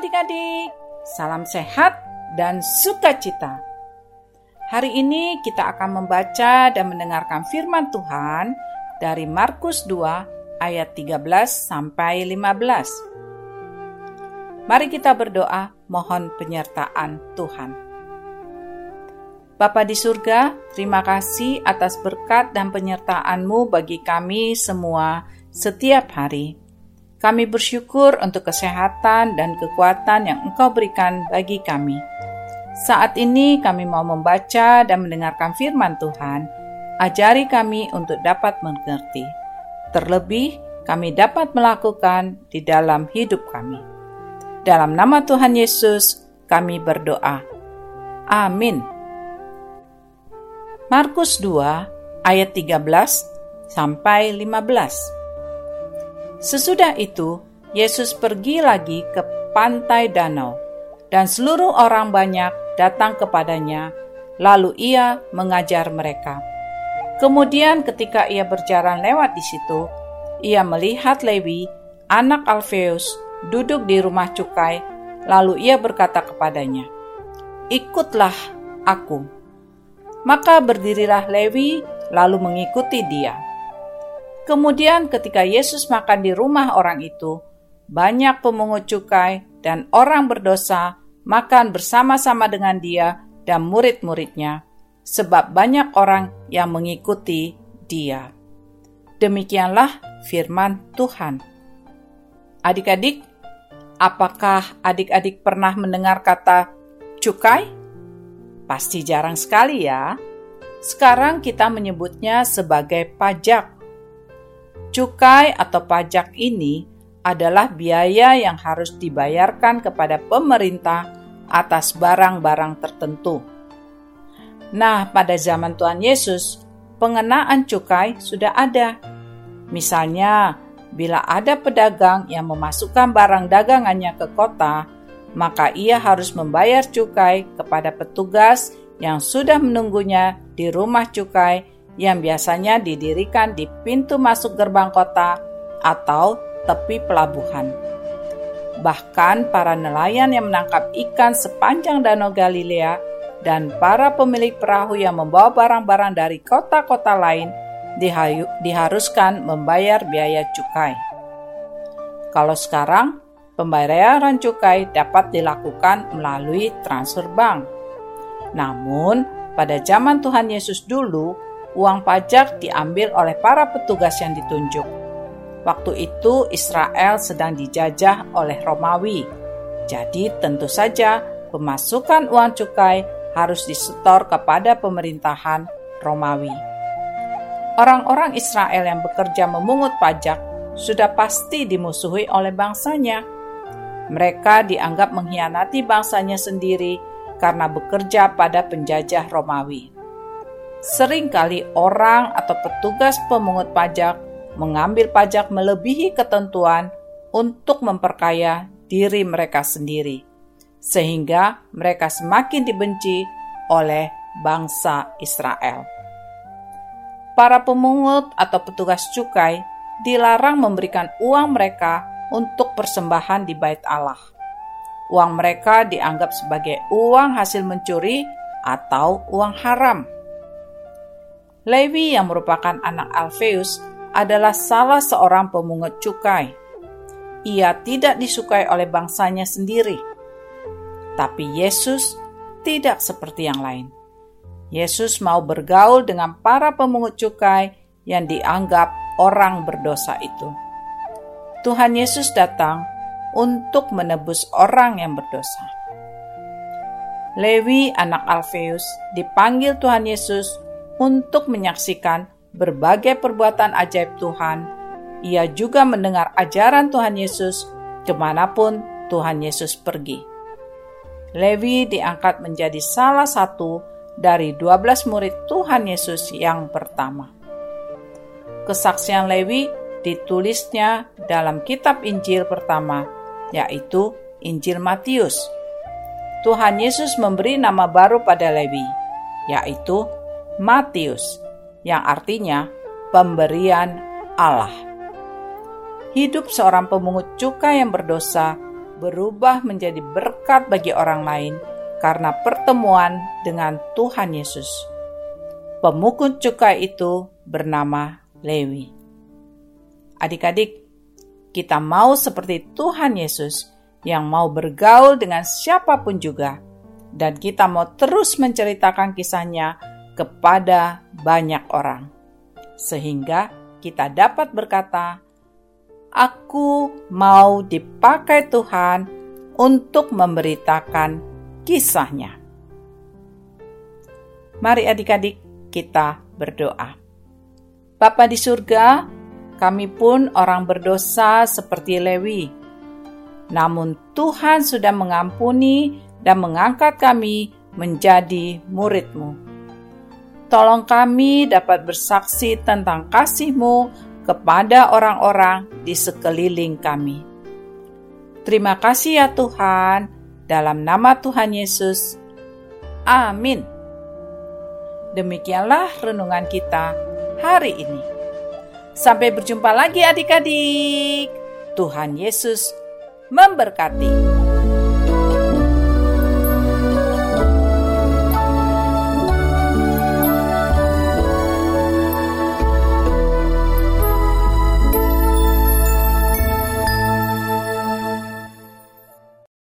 Adik-adik, salam sehat dan sukacita. Hari ini kita akan membaca dan mendengarkan firman Tuhan dari Markus 2 ayat 13 sampai 15. Mari kita berdoa mohon penyertaan Tuhan. Bapa di surga, terima kasih atas berkat dan penyertaan-Mu bagi kami semua setiap hari. Kami bersyukur untuk kesehatan dan kekuatan yang Engkau berikan bagi kami. Saat ini kami mau membaca dan mendengarkan firman Tuhan. Ajari kami untuk dapat mengerti. Terlebih, kami dapat melakukan di dalam hidup kami. Dalam nama Tuhan Yesus, kami berdoa. Amin. Markus 2 ayat 13 sampai 15. Sesudah itu, Yesus pergi lagi ke pantai danau, dan seluruh orang banyak datang kepadanya, lalu ia mengajar mereka. Kemudian ketika ia berjalan lewat di situ, ia melihat Lewi, anak Alfeus, duduk di rumah cukai, lalu ia berkata kepadanya, Ikutlah aku. Maka berdirilah Lewi, lalu mengikuti dia. Kemudian ketika Yesus makan di rumah orang itu, banyak pemungut cukai dan orang berdosa makan bersama-sama dengan dia dan murid-muridnya, sebab banyak orang yang mengikuti dia. Demikianlah firman Tuhan. Adik-adik, apakah adik-adik pernah mendengar kata cukai? Pasti jarang sekali ya. Sekarang kita menyebutnya sebagai pajak Cukai atau pajak ini adalah biaya yang harus dibayarkan kepada pemerintah atas barang-barang tertentu. Nah, pada zaman Tuhan Yesus, pengenaan cukai sudah ada. Misalnya, bila ada pedagang yang memasukkan barang dagangannya ke kota, maka ia harus membayar cukai kepada petugas yang sudah menunggunya di rumah cukai yang biasanya didirikan di pintu masuk gerbang kota atau tepi pelabuhan. Bahkan para nelayan yang menangkap ikan sepanjang Danau Galilea dan para pemilik perahu yang membawa barang-barang dari kota-kota lain diharuskan membayar biaya cukai. Kalau sekarang, pembayaran cukai dapat dilakukan melalui transfer bank. Namun, pada zaman Tuhan Yesus dulu, uang pajak diambil oleh para petugas yang ditunjuk. Waktu itu Israel sedang dijajah oleh Romawi. Jadi tentu saja pemasukan uang cukai harus disetor kepada pemerintahan Romawi. Orang-orang Israel yang bekerja memungut pajak sudah pasti dimusuhi oleh bangsanya. Mereka dianggap mengkhianati bangsanya sendiri karena bekerja pada penjajah Romawi. Seringkali orang atau petugas pemungut pajak mengambil pajak melebihi ketentuan untuk memperkaya diri mereka sendiri, sehingga mereka semakin dibenci oleh bangsa Israel. Para pemungut atau petugas cukai dilarang memberikan uang mereka untuk persembahan di bait Allah. Uang mereka dianggap sebagai uang hasil mencuri atau uang haram. Lewi yang merupakan anak Alfeus adalah salah seorang pemungut cukai. Ia tidak disukai oleh bangsanya sendiri. Tapi Yesus tidak seperti yang lain. Yesus mau bergaul dengan para pemungut cukai yang dianggap orang berdosa itu. Tuhan Yesus datang untuk menebus orang yang berdosa. Lewi, anak Alfeus, dipanggil Tuhan Yesus untuk menyaksikan berbagai perbuatan ajaib Tuhan. Ia juga mendengar ajaran Tuhan Yesus ke mana pun Tuhan Yesus pergi. Levi diangkat menjadi salah satu dari 12 murid Tuhan Yesus yang pertama. Kesaksian Lewi ditulisnya dalam kitab Injil pertama, yaitu Injil Matius. Tuhan Yesus memberi nama baru pada Lewi, yaitu Matius, yang artinya pemberian Allah. Hidup seorang pemungut cukai yang berdosa berubah menjadi berkat bagi orang lain karena pertemuan dengan Tuhan Yesus. Pemungut cukai itu bernama Lewi. Adik-adik, kita mau seperti Tuhan Yesus yang mau bergaul dengan siapa pun juga, dan kita mau terus menceritakan kisahnya kepada banyak orang, sehingga kita dapat berkata, "Aku mau dipakai Tuhan untuk memberitakan kisahnya." Mari, adik-adik, kita berdoa. Bapa di surga, kami pun orang berdosa seperti Lewi. Namun Tuhan sudah mengampuni dan mengangkat kami menjadi murid-Mu tolong kami dapat bersaksi tentang kasih-Mu kepada orang-orang di sekeliling kami. Terima kasih ya Tuhan, dalam nama Tuhan Yesus. Amin. Demikianlah renungan kita hari ini. Sampai berjumpa lagi adik-adik. Tuhan Yesus memberkati.